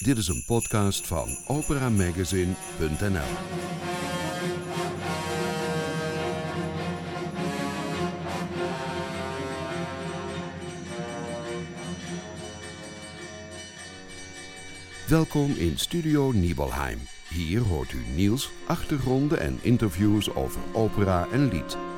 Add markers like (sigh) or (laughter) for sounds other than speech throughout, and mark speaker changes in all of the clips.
Speaker 1: Dit is een podcast van operamagazine.nl. Welkom in Studio Nibelheim. Hier hoort u Niels, achtergronden en interviews over opera en lied.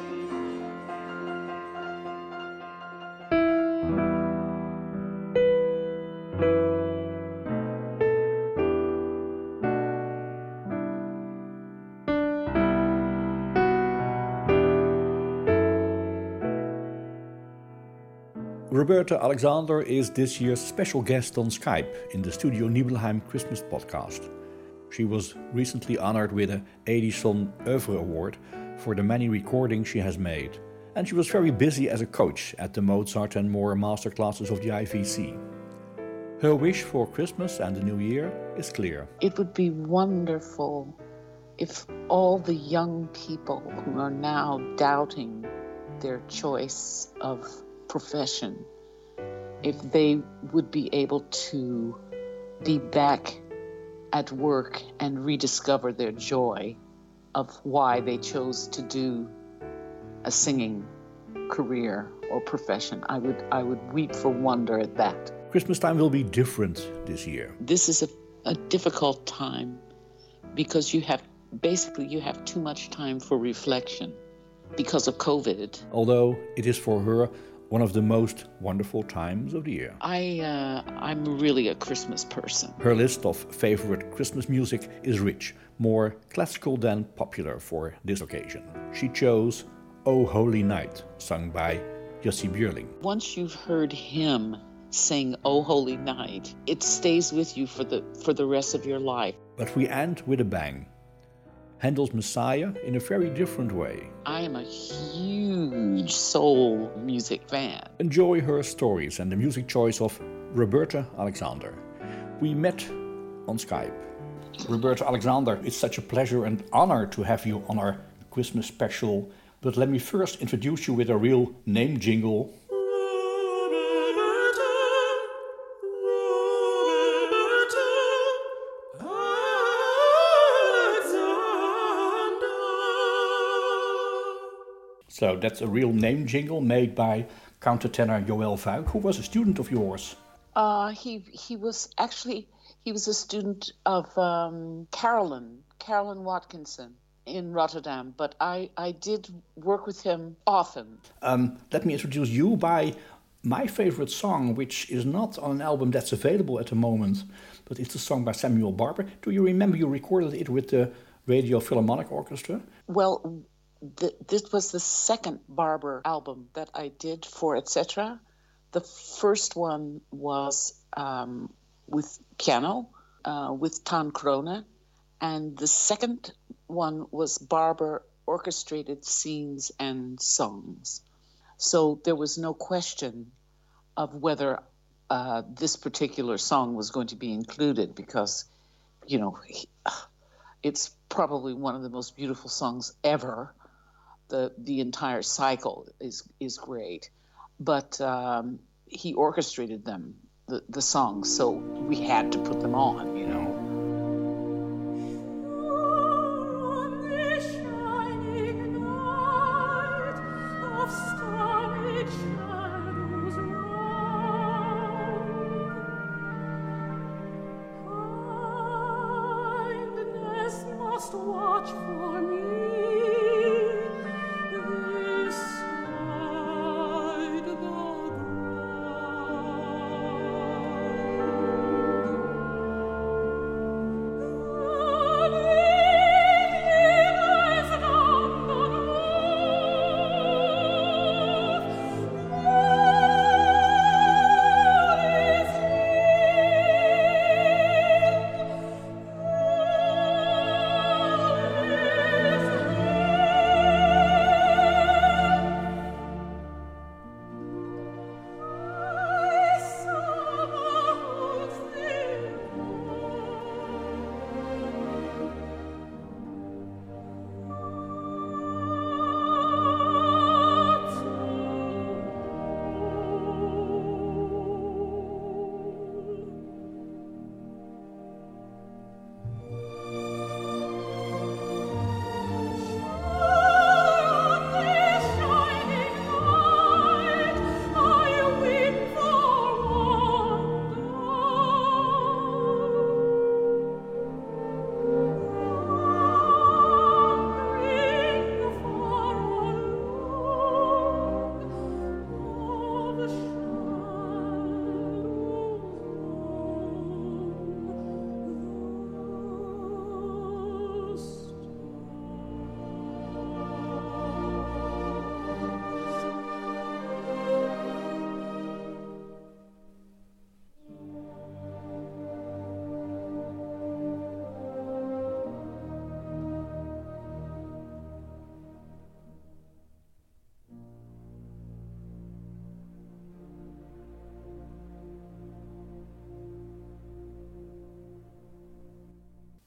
Speaker 2: Alexander is this year's special guest on Skype in the Studio Nibelheim Christmas podcast. She was recently honored with a Edison Oeuvre Award for the many recordings she has made, and she was very busy as a coach at the Mozart and more masterclasses of the IVC. Her wish for Christmas and the New Year is clear.
Speaker 3: It would be wonderful if all the young people who are now doubting their choice of profession, if they would be able to be back at work and rediscover their joy of why they chose to do a singing career or profession. I would I would weep for wonder at that.
Speaker 2: Christmas time will be different this year.
Speaker 3: This is a, a difficult time because you have basically you have too much time for reflection because of COVID.
Speaker 2: Although it is for her one of the most wonderful times of the year.
Speaker 3: I uh, I'm really a Christmas person.
Speaker 2: Her list of favorite Christmas music is rich, more classical than popular for this occasion. She chose O Holy Night, sung by Jussi Björling.
Speaker 3: Once you've heard him sing O Holy Night, it stays with you for the for the rest of your life.
Speaker 2: But we end with a bang. Handel's Messiah in a very different way.
Speaker 3: I am a huge soul music fan.
Speaker 2: Enjoy her stories and the music choice of Roberta Alexander. We met on Skype. Roberta Alexander, it's such a pleasure and honor to have you on our Christmas special. But let me first introduce you with a real name jingle So that's a real name jingle made by countertenor Joël Vuik, who was a student of yours.
Speaker 3: Uh, he he was actually he was a student of um, Carolyn Carolyn Watkinson in Rotterdam, but I I did work with him often.
Speaker 2: Um, let me introduce you by my favorite song, which is not on an album that's available at the moment, but it's a song by Samuel Barber. Do you remember you recorded it with the Radio Philharmonic Orchestra?
Speaker 3: Well, this was the second Barber album that I did for Etc. The first one was um, with piano uh, with Tan Crone, and the second one was Barber orchestrated scenes and songs. So there was no question of whether uh, this particular song was going to be included because, you know, he, it's probably one of the most beautiful songs ever the the entire cycle is is great, but um, he orchestrated them the the songs, so we had to put them on, you know.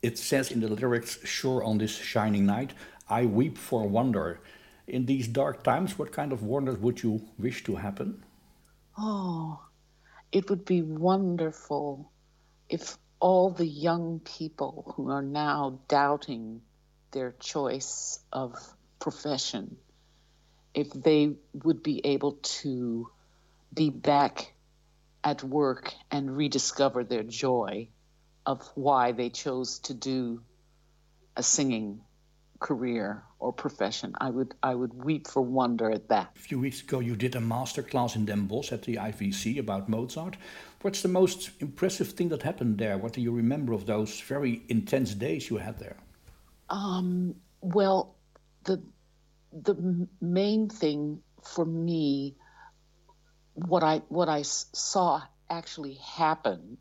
Speaker 2: It says in the lyrics, Sure on this shining night, I weep for wonder. In these dark times, what kind of wonders would you wish to happen?
Speaker 3: Oh, it would be wonderful if all the young people who are now doubting their choice of profession, if they would be able to be back at work and rediscover their joy of why they chose to do a singing career or profession. I would I would weep for wonder at that.
Speaker 2: A few weeks ago you did a master class in Den Bosch at the IVC about Mozart. What's the most impressive thing that happened there? What do you remember of those very intense days you had there?
Speaker 3: Um, well, the the main thing for me, what I what I saw actually happen,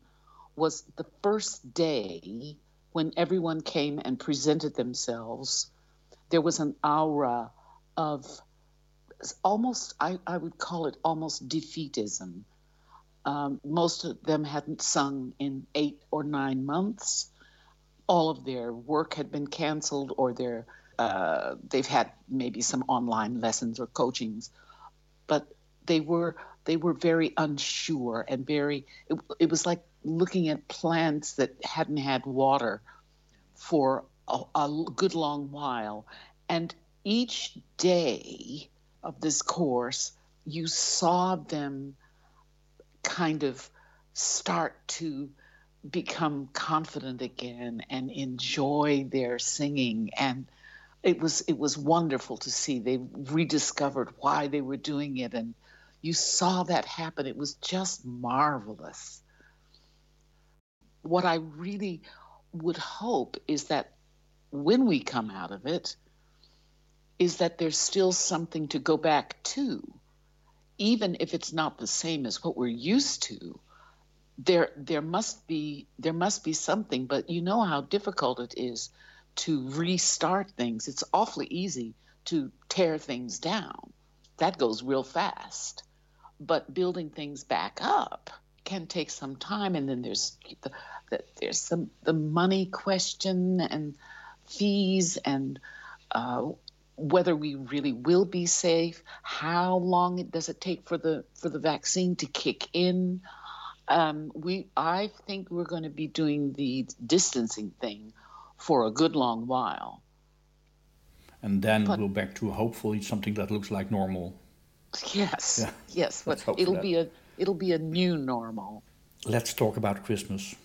Speaker 3: was the first day when everyone came and presented themselves. There was an aura of almost I, I would call it almost defeatism. Um, most of them hadn't sung in eight or nine months all of their work had been canceled or their uh, they've had maybe some online lessons or coachings, but they were they were very unsure and very it, it was like looking at plants that hadn't had water for a, a good long while. And each day of this course you saw them kind of start to become confident again and enjoy their singing. And it was it was wonderful to see. They rediscovered why they were doing it. And you saw that happen. It was just marvelous what i really would hope is that when we come out of it is that there's still something to go back to. Even if it's not the same as what we're used to there there must be there must be something. But you know how difficult it is to restart things. It's awfully easy to tear things down. That goes real fast. But building things back up can take some time and then there's the, the there's some the money question and fees and uh, whether we really will be safe how long does it take for the for the vaccine to kick in um, we, I think we're going to be doing the distancing thing for a good long while.
Speaker 2: And then but, we'll back to hopefully something that looks like normal.
Speaker 3: Yes, yeah. yes, but it'll be a it'll be a new normal.
Speaker 2: Let's talk about Christmas.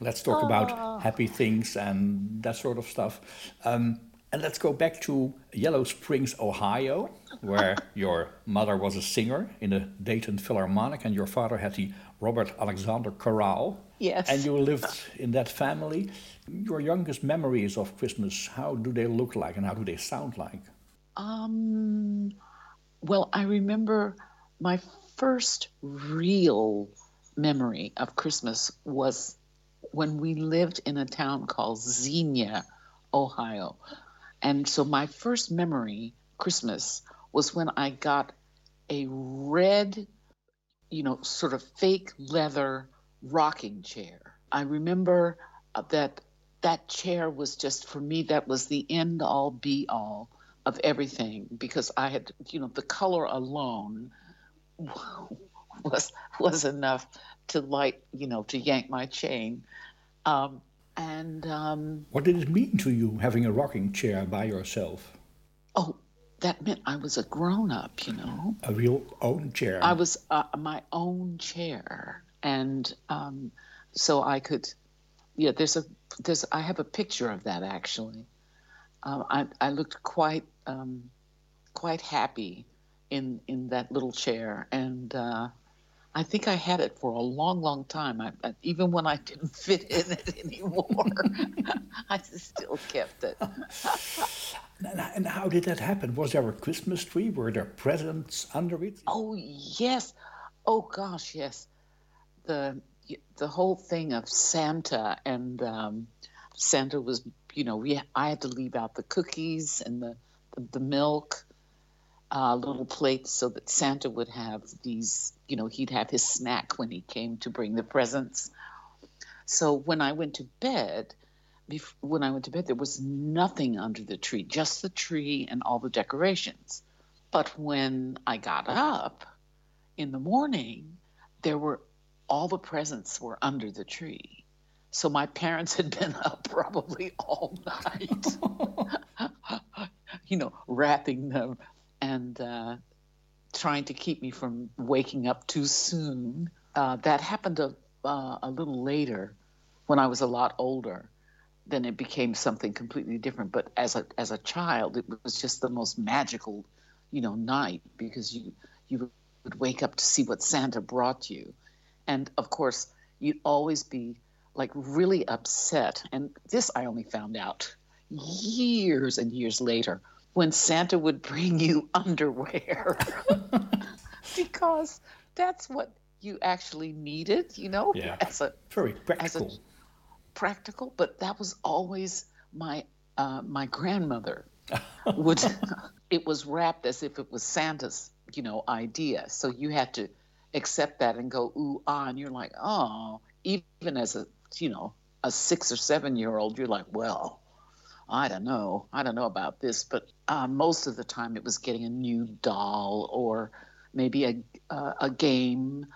Speaker 2: Let's talk about ah. happy things and that sort of stuff. Um, and let's go back to Yellow Springs, Ohio, where (laughs) your mother was a singer in the Dayton Philharmonic and your father had the Robert Alexander Chorale.
Speaker 3: Yes.
Speaker 2: And you lived in that family. Your youngest memories of Christmas, how do they look like and how do they sound like?
Speaker 3: Um, well, I remember my first real memory of Christmas was when we lived in a town called Xenia, Ohio. And so my first memory, Christmas, was when I got a red you know, sort of fake leather rocking chair. I remember uh, that that chair was just for me that was the end all be all of everything because I had you know the color alone (laughs) was was enough to light you know to yank my chain. Um, and um,
Speaker 2: what did it mean to you having a rocking chair by yourself?
Speaker 3: Oh, that meant I was a grown up, you know.
Speaker 2: A real own chair.
Speaker 3: I was uh, my own chair, and um, so I could. Yeah, there's a there's I have a picture of that actually. Uh, I I looked quite um, quite happy in in that little chair, and uh, I think I had it for a long, long time. I, I, even when I didn't (laughs) fit in it anymore, (laughs) I still kept it. (laughs)
Speaker 2: and how did that happen? Was there a Christmas tree? Were there presents under it?
Speaker 3: Oh yes, oh gosh, yes. The the whole thing of Santa and um, Santa was, you know, we I had to leave out the cookies and the the, the milk uh, little plates so that Santa would have these, you know, he'd have his snack when he came to bring the presents. So when I went to bed, when I went to bed, there was nothing under the tree, just the tree and all the decorations. But when I got up in the morning, there were all the presents were under the tree. So my parents had been up (laughs) probably all night, (laughs) (laughs) you know, wrapping them and uh, trying to keep me from waking up too soon. Uh, that happened a, uh, a little later when I was a lot older. Then it became something completely different. But as a as a child, it was just the most magical, you know, night because you you would wake up to see what Santa brought you, and of course you'd always be like really upset. And this I only found out years and years later when Santa would bring you (laughs) underwear (laughs) because that's what you actually needed, you know,
Speaker 2: yeah.
Speaker 3: as a
Speaker 2: very practical.
Speaker 3: As a, practical, but that was always my uh, my grandmother (laughs) would. it was wrapped as if it was Santa's, you know, idea. So you had to accept that and go ooh ah, and you're like, oh, even as a you know a six or seven year old, you're like, well, I don't know, I don't know about this, but uh, most of the time it was getting a new doll or maybe a uh, a game.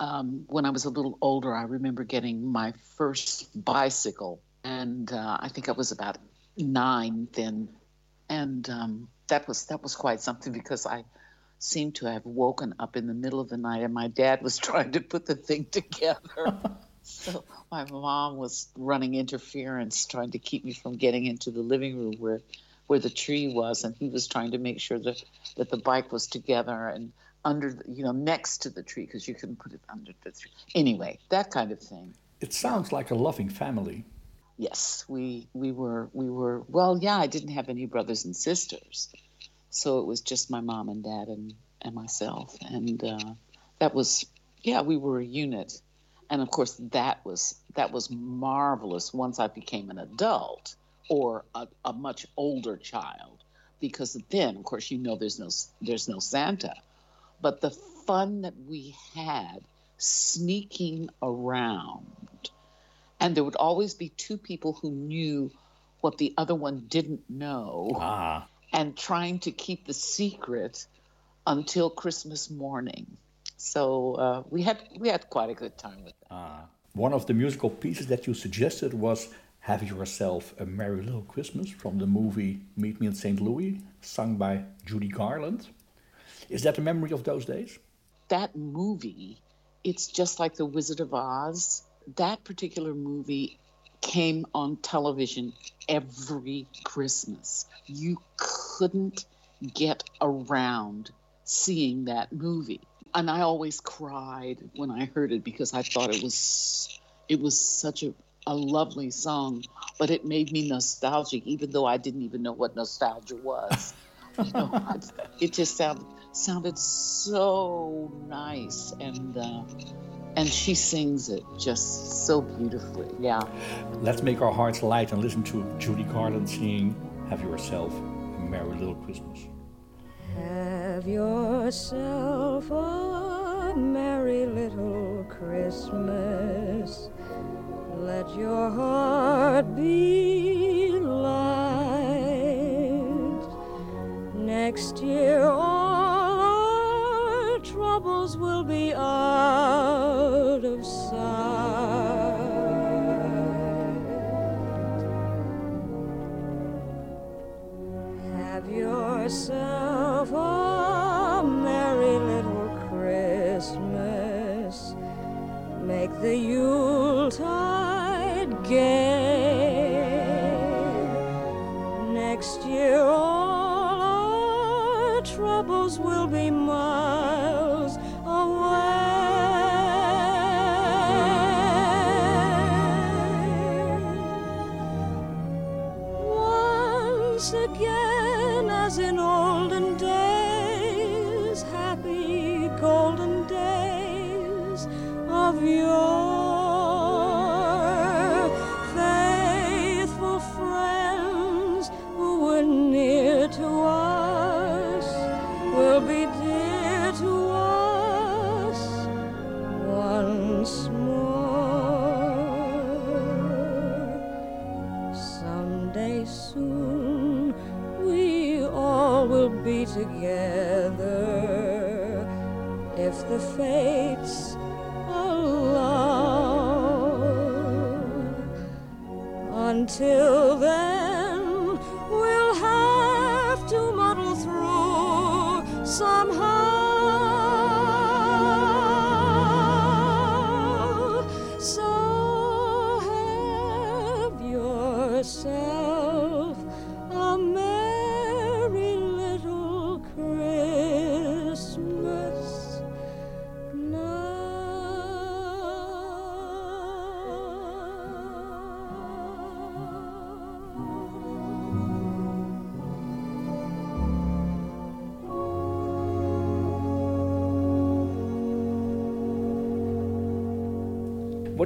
Speaker 3: Um, when I was a little older, I remember getting my first bicycle, and uh, I think I was about nine then, and um, that was that was quite something because I seemed to have woken up in the middle of the night, and my dad was (laughs) trying to put the thing together. (laughs) so my mom was running interference, trying to keep me from getting into the living room where where the tree was, and he was trying to make sure that that the bike was together and under, the, you know, next to the tree because you couldn't put it under the tree. Anyway, that kind of thing.
Speaker 2: It sounds like a loving family.
Speaker 3: Yes, we we were we were well. Yeah, I didn't have any brothers and sisters, so it was just my mom and dad and and myself, and uh, that was yeah, we were a unit, and of course that was that was marvelous once I became an adult or a, a much older child, because then of course you know there's no there's no Santa, but the fun that we had sneaking around. And there would always be two people who knew what the other one didn't know.
Speaker 2: Ah.
Speaker 3: And trying to keep the secret until Christmas morning. So uh, we had we had quite a good time with that.
Speaker 2: Ah. One of the musical pieces that you suggested was "Have Yourself a Merry Little Christmas" from the movie Meet Me in St. Louis, sung by Judy Garland. Is that a memory of those days?
Speaker 3: That movie, it's just like The Wizard of Oz. That particular movie came on television every Christmas. You couldn't get around seeing that movie. And I always cried when I heard it because I thought it was it was such a, a lovely song, but it made me nostalgic even though I didn't even know what nostalgia was. you know, it just sounded sounded so nice and uh, and she sings it just so beautifully. Yeah.
Speaker 2: Let's make our hearts light and listen to judy garland singing have yourself a merry little christmas
Speaker 4: have yourself a merry little christmas. Let your heart be light. Next year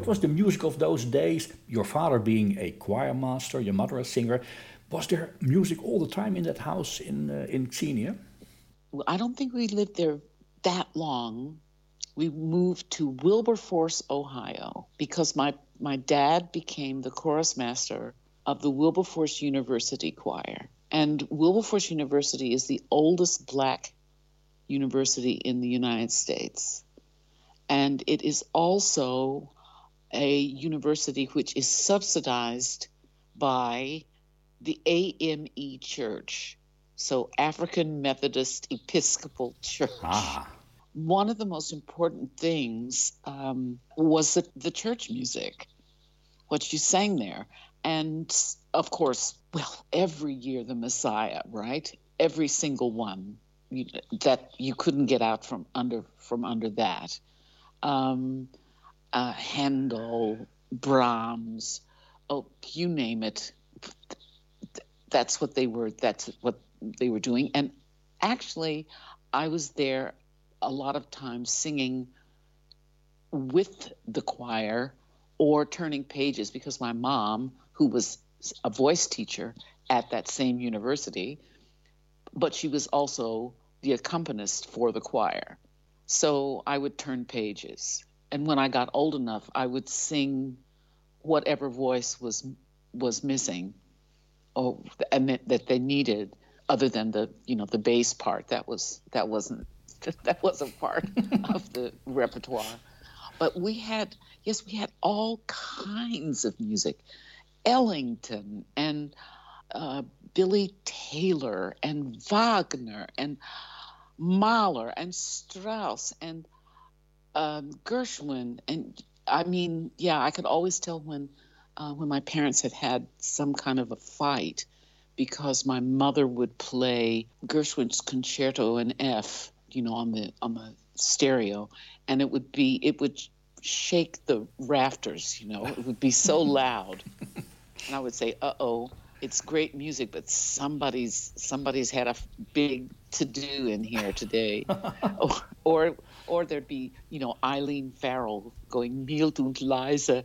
Speaker 2: What was the music of those days? Your father being a choir master, your mother a singer. Was there music all the time in that house in uh, in Xenia?
Speaker 3: Well, I don't think we lived there that long. We moved to Wilberforce, Ohio, because my, my dad became the chorus master of the Wilberforce University Choir. And Wilberforce University is the oldest black university in the United States. And it is also a university which is subsidized by the AME Church, so African Methodist Episcopal Church.
Speaker 2: Ah,
Speaker 3: One of the most important things um, was the, the church music, what you sang there. And of course, well, every year the Messiah, right? Every single one you, that you couldn't get out from under from under that. Um, uh, Handel, Brahms, oh, you name it. That's what they were. That's what they were doing. And actually, I was there a lot of times singing with the choir or turning pages because my mom, who was a voice teacher at that same university, but she was also the accompanist for the choir. So I would turn pages. And when I got old enough, I would sing whatever voice was was missing or and that, that they needed other than the you know the bass part that was that wasn't (laughs) that wasn't part (laughs) of the repertoire. But we had yes we had all kinds of music. Ellington and uh, billy taylor and wagner and mahler and strauss and um, gershwin. And i mean yeah i could always tell when uh, when my parents had had some kind of a fight because my mother would play Gershwin's concerto in F, you know, on the on the stereo, and it would be it would shake the rafters, you know, it would be so (laughs) loud, and I would say, "Uh oh." It's great music, but somebody's somebody's had a big to do in here today, (laughs) or, or or there'd be you know Eileen Farrell going mild und leise,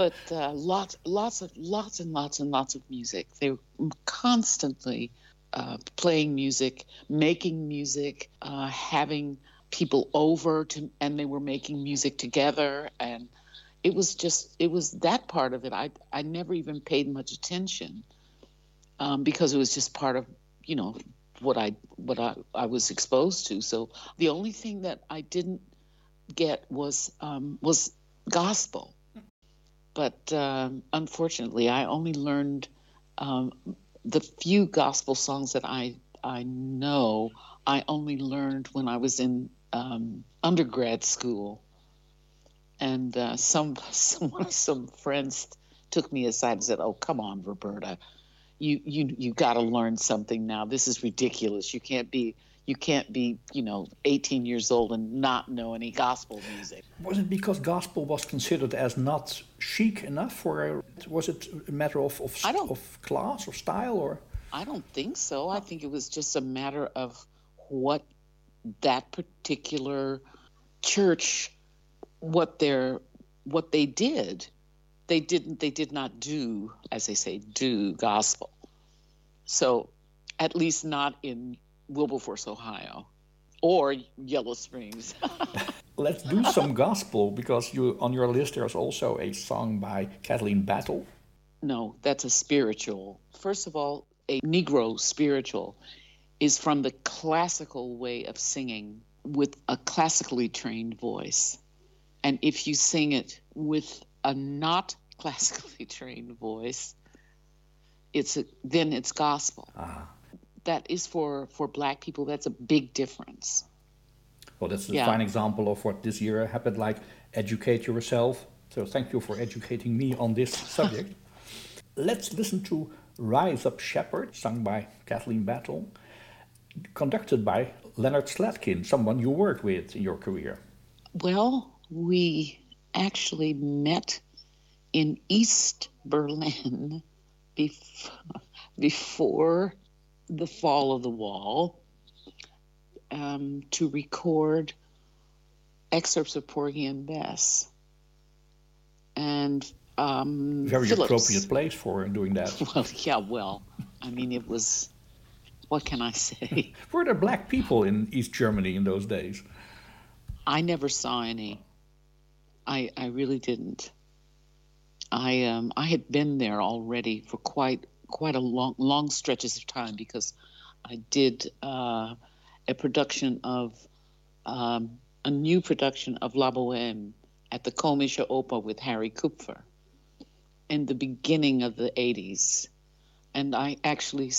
Speaker 3: but uh, lots, lots of, lots and lots and lots of music. They were constantly uh, playing music, making music, uh, having people over to, and they were making music together. And it was just, it was that part of it. I, I never even paid much attention um, because it was just part of, you know, what I, what I, I was exposed to. So the only thing that I didn't get was, um, was gospel but um, unfortunately, I only learned um, the few gospel songs that I I know. I only learned when I was in um, undergrad school, and uh, some (laughs) some some friends took me aside and said, "Oh, come on, Roberta, you you you got to learn something now. This is ridiculous. You can't be." You can't be, you know, 18 years old and not know any gospel music.
Speaker 2: Was it because gospel was considered as not chic enough, or was it a matter of of, of class or style, or
Speaker 3: I don't think so. I think it was just a matter of what that particular church what their what they did. They didn't they did not do, as they say, do gospel. So at least not in Wilberforce, Ohio. Or Yellow Springs. (laughs)
Speaker 2: let's do some gospel because you on your list there's also a song by Kathleen Battle.
Speaker 3: no, that's a spiritual. First of all, a Negro spiritual is from the classical way of singing with a classically trained voice. And if you sing it with a not classically (laughs) trained voice, it's a, then it's gospel.
Speaker 2: Ah.
Speaker 3: That is for for black people. That's a big difference.
Speaker 2: Well, that's a
Speaker 3: Yeah.
Speaker 2: fine example of what this year happened. Like, educate yourself. So, thank you for educating me on this (laughs) subject. Let's listen to Rise Up Shepherd, sung by Kathleen Battle, conducted by Leonard Slatkin, someone you worked with in your career.
Speaker 3: Well, we actually met in East Berlin (laughs) bef- before the fall of the wall um, to record excerpts of Porgy and Bess. And um,
Speaker 2: Very
Speaker 3: Phillips-
Speaker 2: appropriate place for doing that. (laughs)
Speaker 3: Well, yeah, well, I mean, it was. What can I say? (laughs)
Speaker 2: Were there black people in East Germany in those days?
Speaker 3: I never saw any. I I really didn't. I um I had been there already for quite quite a long long stretches of time because I did uh, a production of um, a new production of La Boheme at the Komische Oper with Harry Kupfer in the beginning of the 80s. And I actually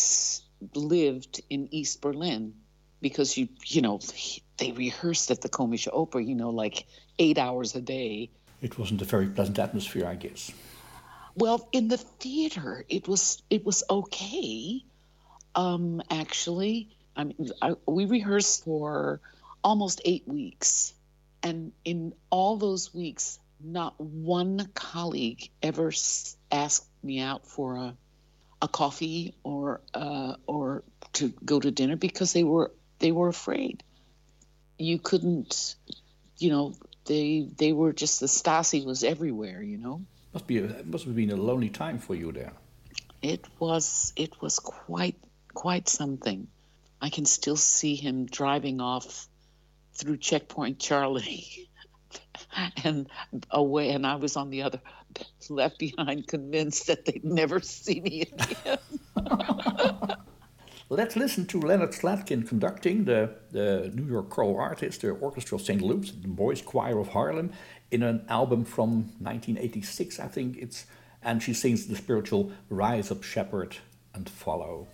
Speaker 3: lived in East Berlin because you you know they rehearsed at the Komische Oper, you know, like eight hours a day.
Speaker 2: It wasn't a very pleasant atmosphere, I guess.
Speaker 3: Well, in the theater, it was it was okay. Um, actually, I mean, I, we rehearsed for almost eight weeks, and in all those weeks, not one colleague ever asked me out for a a coffee or uh, or to go to dinner because they were they were afraid. You couldn't, you know, they they were just the Stasi was everywhere, you know.
Speaker 2: Must be a, it must have been a lonely time for you there.
Speaker 3: It was it was quite quite something. I can still see him driving off through checkpoint Charlie (laughs) and away and I was on the other left behind convinced that they'd never see me again. (laughs)
Speaker 2: Let's listen to Leonard Slatkin conducting the, the New York choral artist, the Orchestra of St. Luke's, the Boys Choir of Harlem, in an album from 1986, I think it's, and she sings the spiritual Rise Up Shepherd and Follow.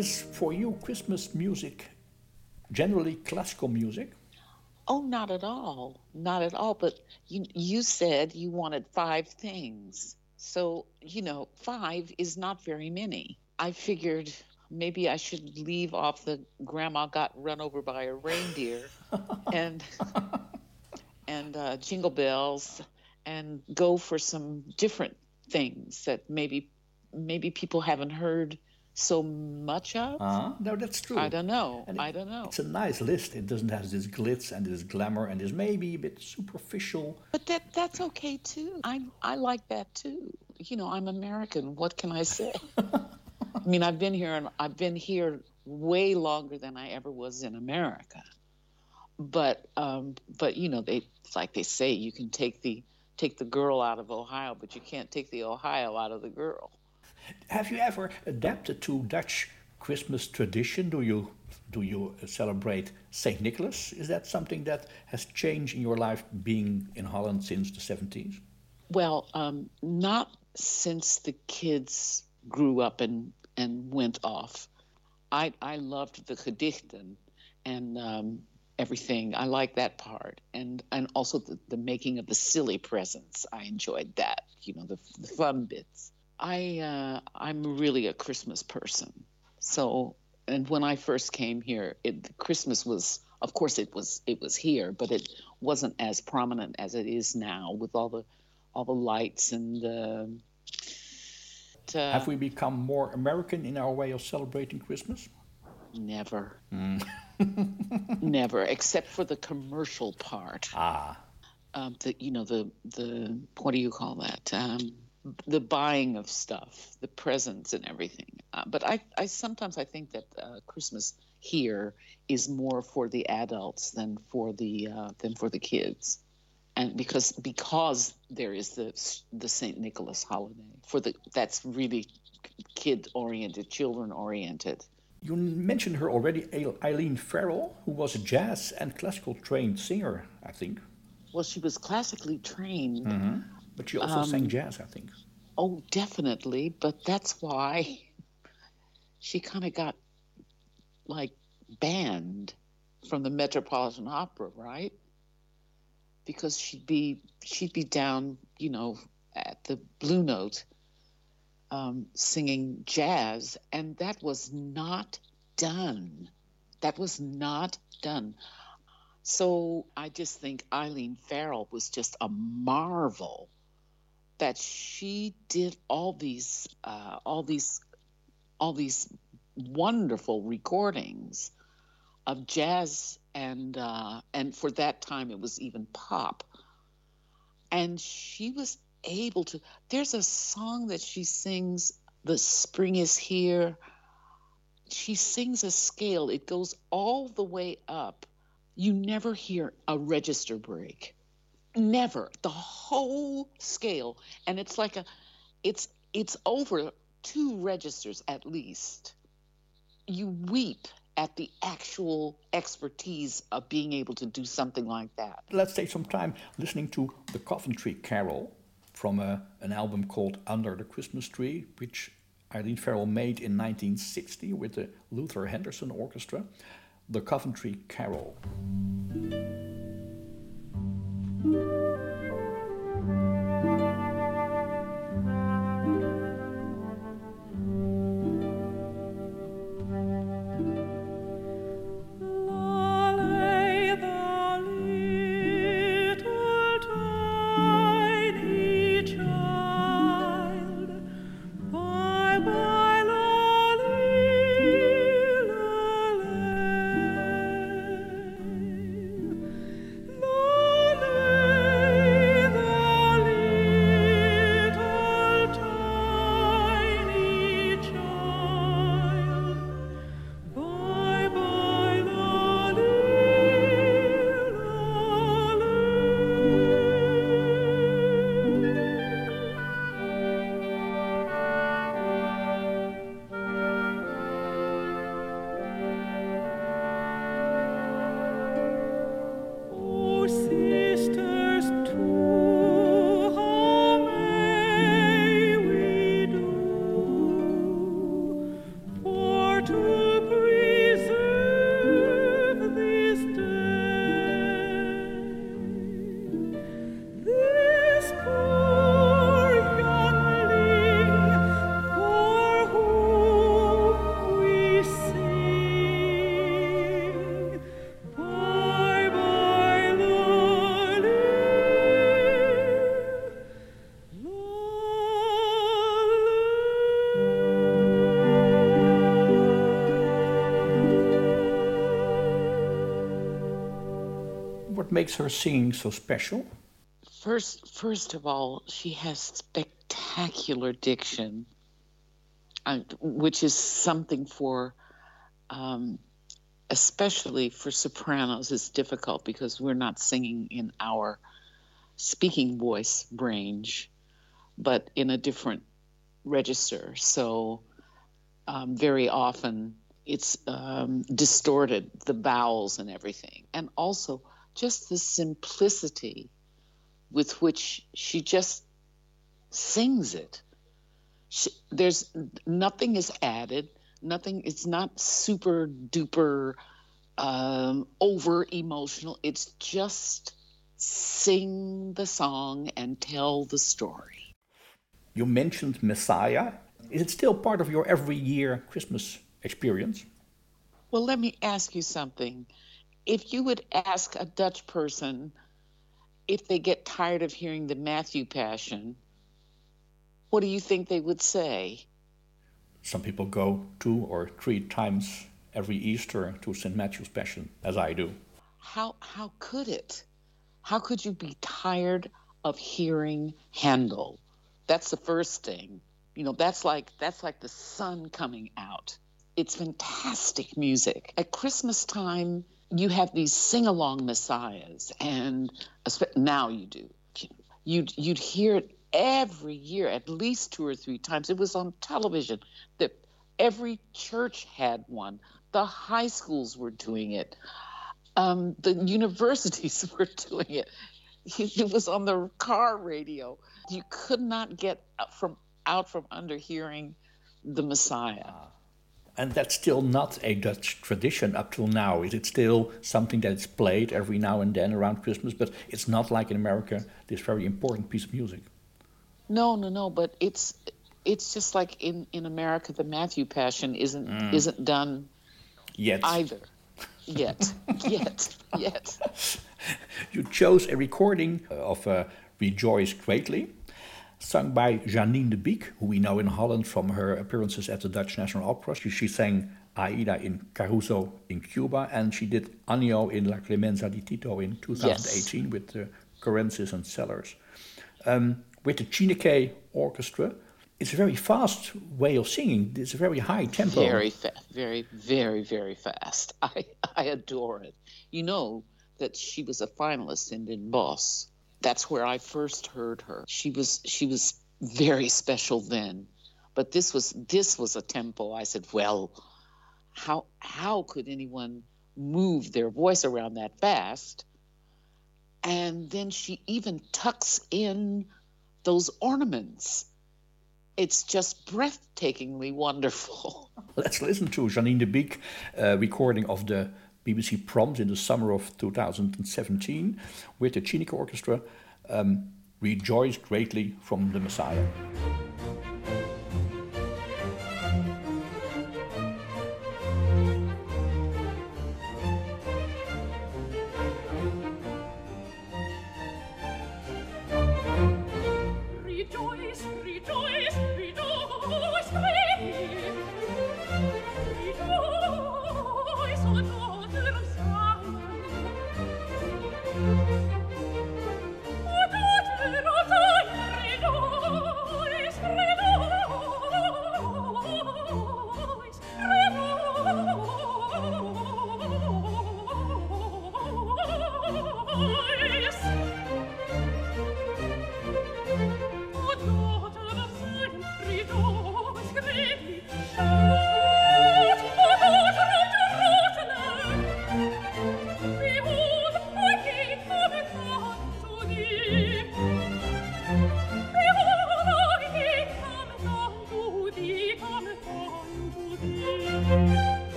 Speaker 2: Is for you Christmas music generally classical music?
Speaker 3: Oh, not at all. Not at all. But you you said you wanted five things. So, you know, five is not very many. I figured maybe I should leave off the grandma got run over by a reindeer (laughs) and and uh, jingle bells and go for some different things that maybe maybe people haven't heard so much of.
Speaker 2: Uh-huh. No, that's true.
Speaker 3: I don't know.
Speaker 2: And it-
Speaker 3: I don't know.
Speaker 2: It's a nice list. It doesn't have this glitz and this glamour and is maybe a bit superficial.
Speaker 3: But that that's okay too. I I like that too. You know, I'm American. What can I say? (laughs) I mean, I've been here and I've been here way longer than I ever was in America. But um, but you know, they it's like they say you can take the take the girl out of Ohio, but you can't take the Ohio out of the girl.
Speaker 2: Have you ever adapted to Dutch Christmas tradition? Do you do you celebrate Saint Nicholas? Is that something that has changed in your life being in Holland since the 70s?
Speaker 3: Well, um, not since the kids grew up and, and went off. I, I loved the gedichten and um, everything. I like that part. And, and also the, the making of the silly presents. I enjoyed that, you know, the, the fun bits. I, uh, I'm really a Christmas person. So, and when I first came here, it, Christmas was, of course, it was it was here, but it wasn't as prominent as it is now with all the all the lights and the. uh,
Speaker 2: Have we become more American in our way of celebrating Christmas?
Speaker 3: Never. (laughs) Never, except for the commercial part.
Speaker 2: Ah,
Speaker 3: Um, the you know the the what do you call that? Um, the buying of stuff, the presents and everything. Uh, but I, I sometimes I think that uh, Christmas here is more for the adults than for the uh, than for the kids, and because because there is the the Saint Nicholas holiday for the that's really kid oriented, children oriented.
Speaker 2: you mentioned her already, Eileen Farrell, who was a jazz and classical trained singer, I think.
Speaker 3: Well, she was classically trained.
Speaker 2: But she also sang jazz, I think.
Speaker 3: Oh, definitely. But that's why she kind of got like banned from the Metropolitan Opera, right? Because she'd be she'd be down, you know, at the Blue Note, um, singing jazz, and that was not done. That was not done. So I just think Eileen Farrell was just a marvel that she did all these uh, all these all these wonderful recordings of jazz and uh, and for that time it was even pop. And she was able to there's a song that she sings the spring is here. She sings a scale. It goes all the way up. You never hear a register break never the whole scale and it's like a it's it's over two registers at least you weep at the actual expertise of being able to do something like that
Speaker 2: Let's take some time listening to the Coventry Carol from a, an album called Under the Christmas Tree, which Eileen Farrell made in 1960 with the Luther Henderson Orchestra. The Coventry Carol.
Speaker 4: Lolly
Speaker 2: makes her singing so special?
Speaker 3: First, first of all, she has spectacular diction, uh, which is something for, um, especially for sopranos, is difficult because we're not singing in our speaking voice range, but in a different register. So um, very often it's um, distorted, the vowels and everything. And also just the simplicity with which she just sings it. She, there's nothing is added, nothing, it's not super duper um, over emotional. It's just sing the song and tell the story.
Speaker 2: You mentioned Messiah. Is it still part of your every year Christmas experience?
Speaker 3: Well, let me ask you something. If you would ask a Dutch person if they get tired of hearing the Matthew Passion, what do you think they would say?
Speaker 2: Some people go two or three times every Easter to St. Matthew's Passion, as I do.
Speaker 3: How how could it? How could you be tired of hearing Handel? That's the first thing. You know, that's like that's like the sun coming out. It's fantastic music. At Christmas time, you have these sing-along messiahs, and now you do. You'd you'd hear it every year, at least two or three times. It was on television. That every church had one. The high schools were doing it. Um, the universities (laughs) were doing it. It was on the car radio. You could not get from out from under hearing the Messiah.
Speaker 2: And that's still not a Dutch tradition up till now. Is it still something that's played every now and then around Christmas? But it's not like in America, this very important piece of music.
Speaker 3: No, no, no. But it's it's just like in, in America, the Matthew Passion isn't mm. isn't done
Speaker 2: yet
Speaker 3: either. Yet, (laughs) yet, yet.
Speaker 2: You chose a recording of uh, "Rejoice Greatly." Sung by Janine De Bique, who we know in Holland from her appearances at the Dutch National Opera. She, she sang Aida in Caruso in Cuba, and she did Annio in La Clemenza di Tito in 2018 yes. with the Currentzis and Sellars. Um, with the Chineke Orchestra, it's a very fast way of singing. It's a very high tempo.
Speaker 3: Very fast, very, very, very fast. (laughs) I, I adore it. You know that she was a finalist in Den Bosch that's where I first heard her. She was she was very special then. But this was this was a tempo. I said, well, how how could anyone move their voice around that fast? And then she even tucks in those ornaments. It's just breathtakingly wonderful. (laughs)
Speaker 2: Let's listen to Janine De Bique uh, recording of the BBC Proms in the summer of 2017 with the Chineke Orchestra um, Rejoice Greatly from the Messiah.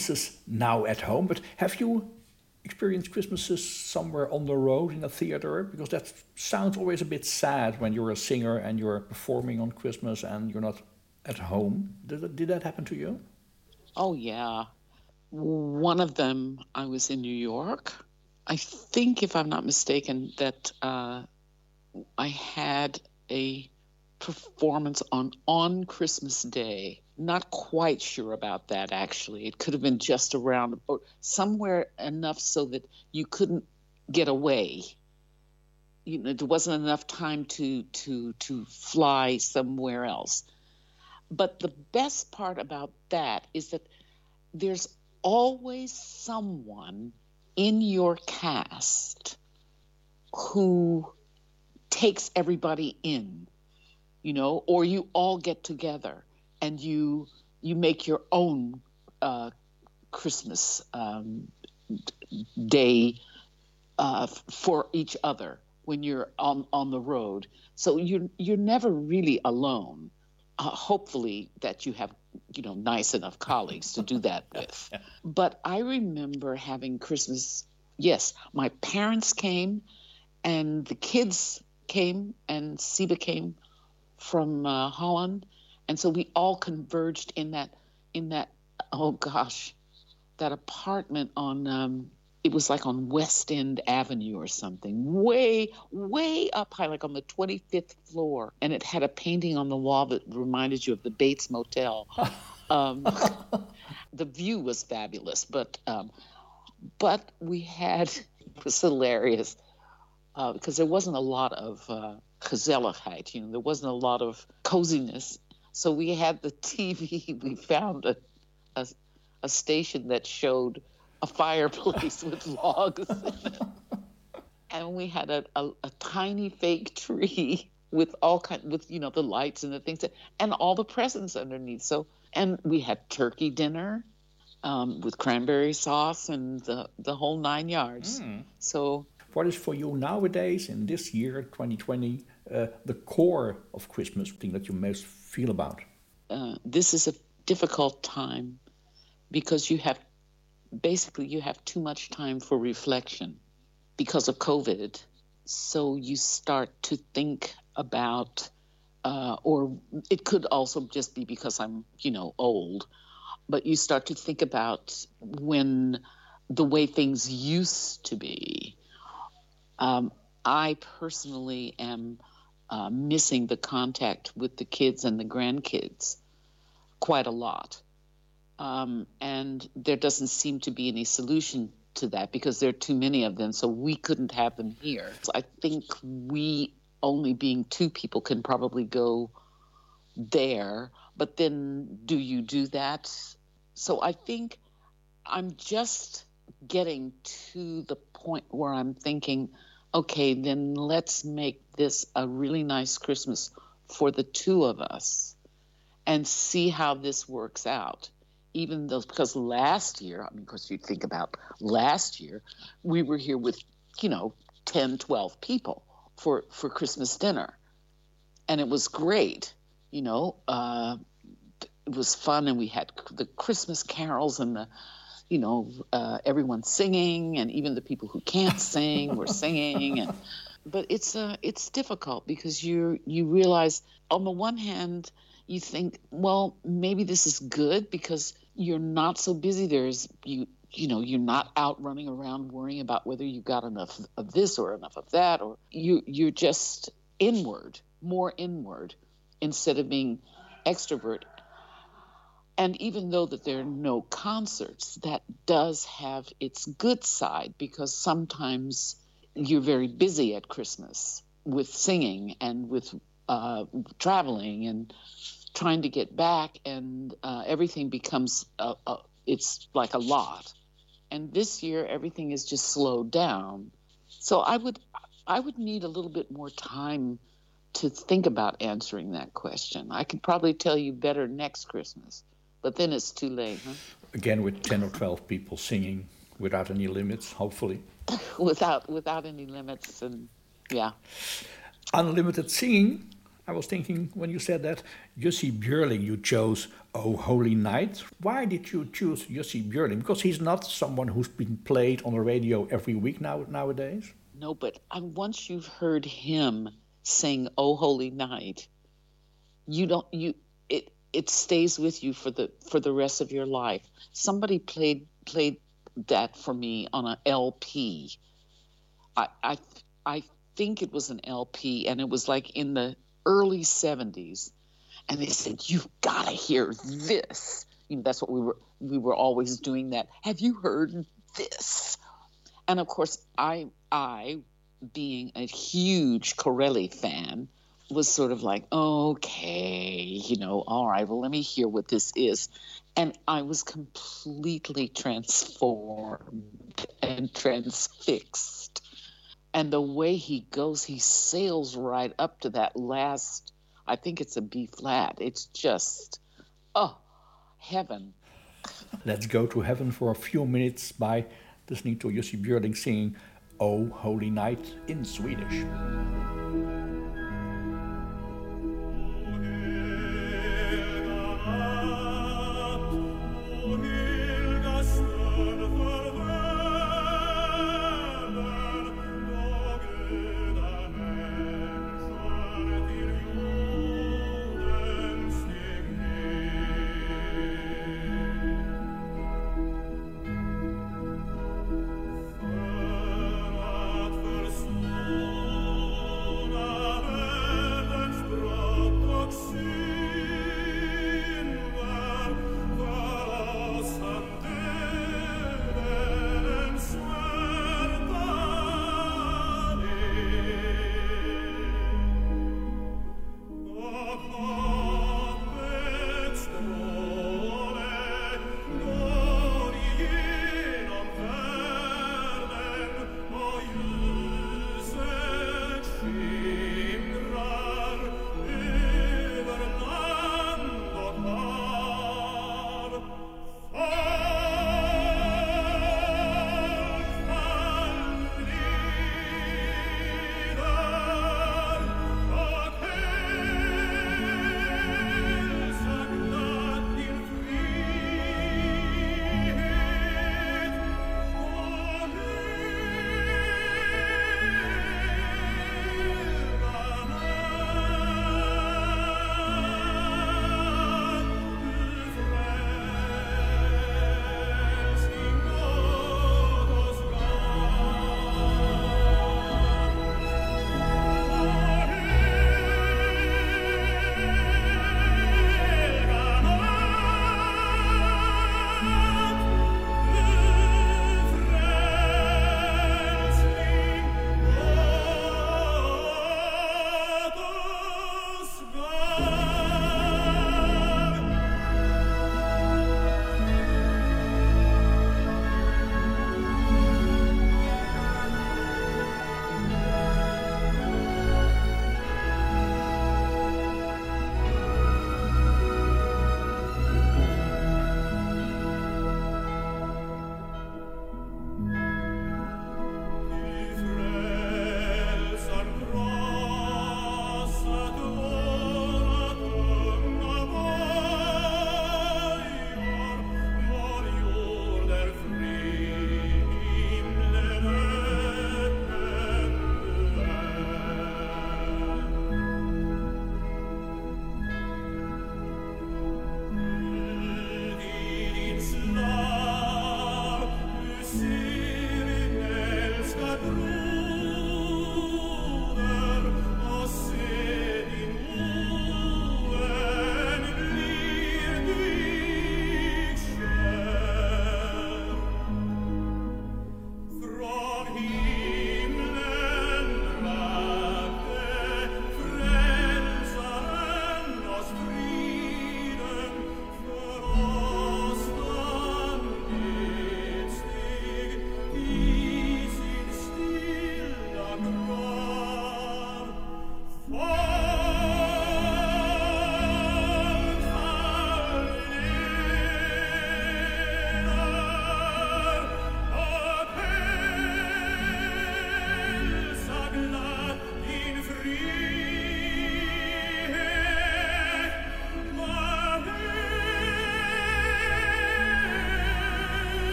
Speaker 2: Christmases now at home, but have you experienced Christmases somewhere on the road in a theater? Because that sounds always a bit sad when you're a singer and you're performing on Christmas and you're not at home. Did that, did that happen to you?
Speaker 3: Oh, yeah. One of them, I was in New York. I think, if I'm not mistaken, that uh, I had a performance on on Christmas Day. Not quite sure about that actually. It could have been just around or somewhere enough so that you couldn't get away. You know, there wasn't enough time to to to fly somewhere else. But the best part about that is that there's always someone in your cast who takes everybody in you know or you all get together and you you make your own uh, christmas um, day uh, for each other when you're on on the road. So you're you're never really alone. Uh, hopefully that you have you know nice enough colleagues to do that (laughs) with. But i remember having christmas yes my parents came and the kids came and Siba came from uh, Holland, and so we all converged in that in that oh gosh, that apartment on um, it was like on West End Avenue or something, way way up high, like on the twenty fifth floor, and it had a painting on the wall that reminded you of the Bates Motel. (laughs) um, the view was fabulous, but um, but we had (laughs) it was hilarious uh, because there wasn't a lot of uh, gezelligheid. You know, there wasn't a lot of coziness. So we had the (laughs) TV. We found a, a, a station that showed a fireplace with (laughs) logs and we had a, a, a, tiny fake tree (laughs) with all kind with you know the lights and the things that, and all the presents underneath. So and we had turkey dinner um, with cranberry sauce and the the whole nine yards. Mm. So
Speaker 2: what is for you nowadays in this year 2020 uh, the core of christmas thing that you most feel about?
Speaker 3: Uh, this is a difficult time because you have basically you have too much time for reflection because of covid. So you start to think about uh, or it could also just be because i'm you know old but you start to think about when the way things used to be. Um, I personally am uh, missing the contact with the kids and the grandkids quite a lot. Um, and there doesn't seem to be any solution to that because there are too many of them, so we couldn't have them here. So I think we, only being two people, can probably go there. But then do you do that? So I think I'm just getting to the point where I'm thinking, okay, then let's make this a really nice Christmas for the two of us and see how this works out. Even though, because last year, I mean, of course, you think about last year, we were here with, you know, 10, 12 people for, for Christmas dinner. And it was great, you know, uh, it was fun. And we had the Christmas carols and the, you know, uh, everyone singing, and even the people who can't sing were (laughs) singing. And but it's uh, it's difficult because you you realize on the one hand you think, well, maybe this is good because you're not so busy. There's you you know you're not out running around worrying about whether you got enough of this or enough of that, or you you're just inward, more inward, instead of being extrovert and even though that there are no concerts that does have its good side because sometimes you're very busy at christmas with singing and with uh, traveling and trying to get back and uh, everything becomes a, a, it's like a lot. And this year everything is just slowed down. So i would i would need a little bit more time to think about answering that question. I could probably tell you better next christmas but then it's too late, huh?
Speaker 2: Again, with 10 or 12 people singing without any limits, hopefully. (laughs)
Speaker 3: without without any limits, and yeah.
Speaker 2: Unlimited singing. I was thinking when you said that Jussi Björling, you chose Oh Holy Night. Why did you choose Jussi Björling? Because he's not someone who's been played on the radio every week now nowadays.
Speaker 3: No, but once you've heard him sing "Oh Holy Night," you don't you it stays with you for the for the rest of your life. Somebody played played that for me on an LP. I I I think it was an LP, and it was like in the early 70s and they said you've got to hear this you know that's what we were we were always doing that have you heard this and of course i i being a huge corelli fan was sort of like okay you know all right well let me hear what this is and i was completely transformed and transfixed and the way he goes, he sails right up to that last, I think it's a B flat. It's just, oh, heaven.
Speaker 2: Let's go to heaven for a few minutes by listening to Jussi Björling singing Oh Holy Night in Swedish.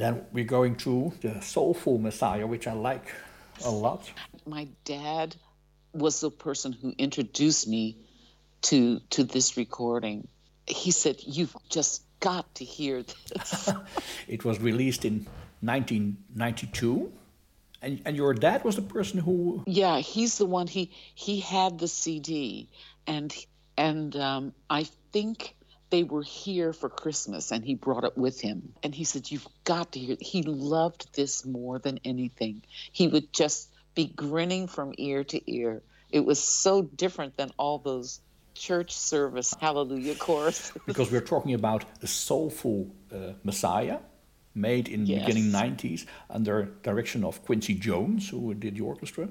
Speaker 2: Then we're going to the Soulful Messiah, which I like a lot.
Speaker 3: My dad was the person who introduced me to to this recording. He said, "You've just got to hear this." (laughs)
Speaker 2: it was released in 1992. And, and your dad was the person who
Speaker 3: yeah he's the one he he had the cd and and um, i think they were here for christmas and he brought it with him and he said you've got to hear he loved this more than anything he would just be grinning from ear to ear it was so different than all those church service hallelujah chorus (laughs)
Speaker 2: because we're talking about a soulful uh, messiah made in the yes. beginning 90s under direction of Quincy Jones, who did the orchestra.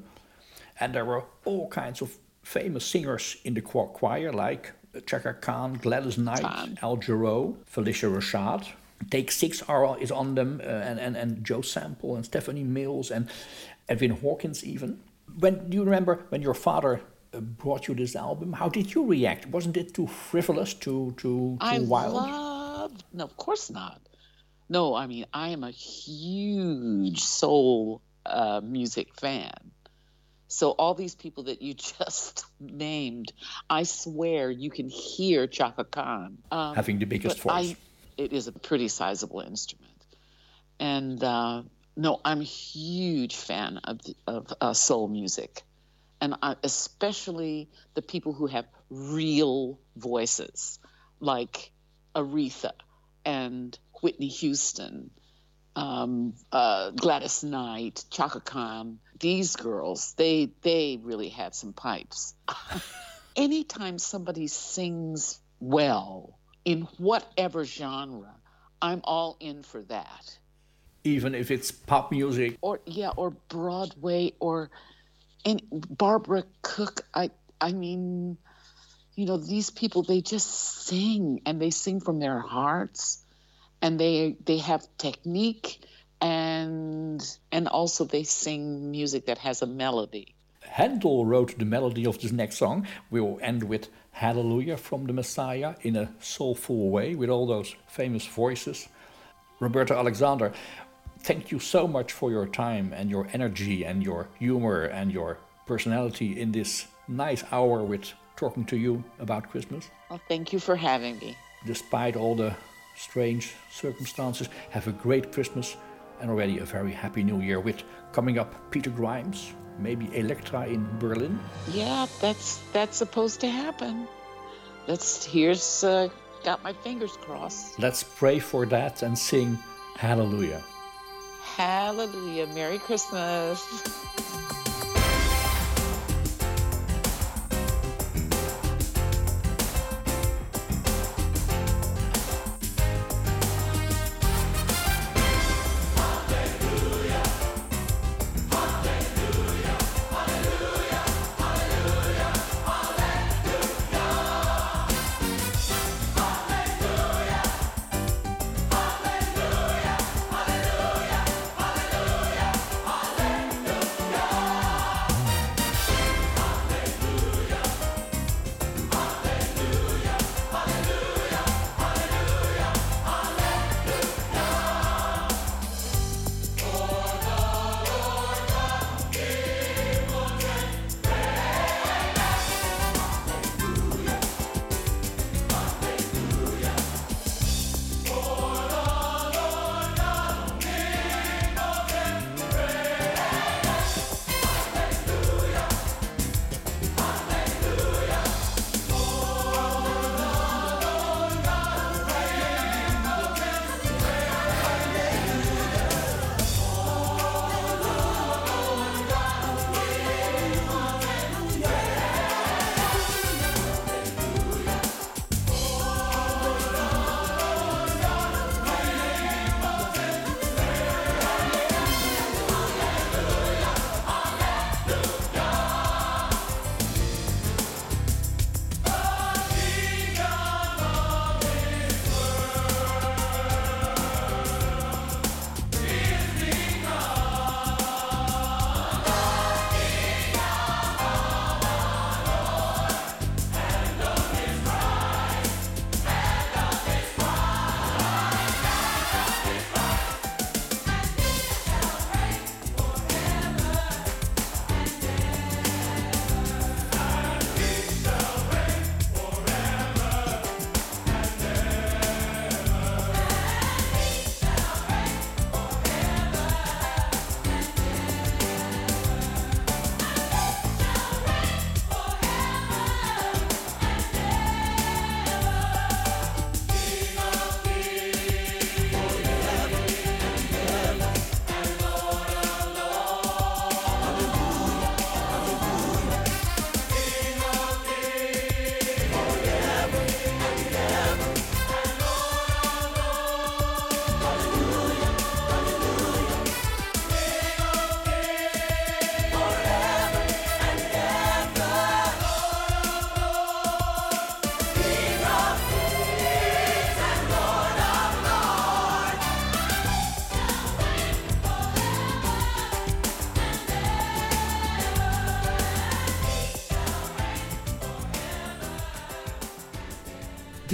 Speaker 2: And there were all kinds of famous singers in the choir, like Chaka Khan, Gladys Knight, Fun. Al Jarreau, Phylicia Rashad. Take Six are, is on them, uh, and, and, and Joe Sample and Stephanie Mills and Edwin Hawkins even. When do you remember when your father uh, brought you this album? How did you react? Wasn't it too frivolous, too too, too
Speaker 3: I
Speaker 2: wild?
Speaker 3: Loved, no, of course not. No, I mean, I am a huge soul uh, music fan. So all these people that you (laughs) just named, I swear you can hear Chaka Khan
Speaker 2: um, having the biggest voice. I,
Speaker 3: it is a pretty sizable instrument, and uh, no, I'm a huge fan of of uh, soul music, and I, especially the people who have real voices, like Aretha and Whitney Houston, um, uh, Gladys Knight, Chaka Khan. These girls, they they really had some pipes. (laughs) Anytime somebody sings well in whatever genre, I'm all in for that.
Speaker 2: Even if it's pop music,
Speaker 3: or yeah, or Broadway, or and Barbara Cook. I I mean, you know, these people they just sing and they sing from their hearts and they they have technique and and also they sing music that has a melody.
Speaker 2: Handel wrote the melody of this next song. We will end with Hallelujah from the Messiah in a soulful way with all those famous voices. Roberta Alexander, thank you so much for your time and your energy and your humor and your personality in this nice hour with talking to you about Christmas.
Speaker 3: Well, thank you for having me.
Speaker 2: Despite all the strange circumstances. Have a great Christmas and already a very happy new year with coming up Peter Grimes, maybe Elektra in Berlin.
Speaker 3: Yeah, that's that's supposed to happen. Let's here's uh, got my fingers crossed.
Speaker 2: Let's pray for that and sing Hallelujah.
Speaker 3: Hallelujah. Merry Christmas. (laughs)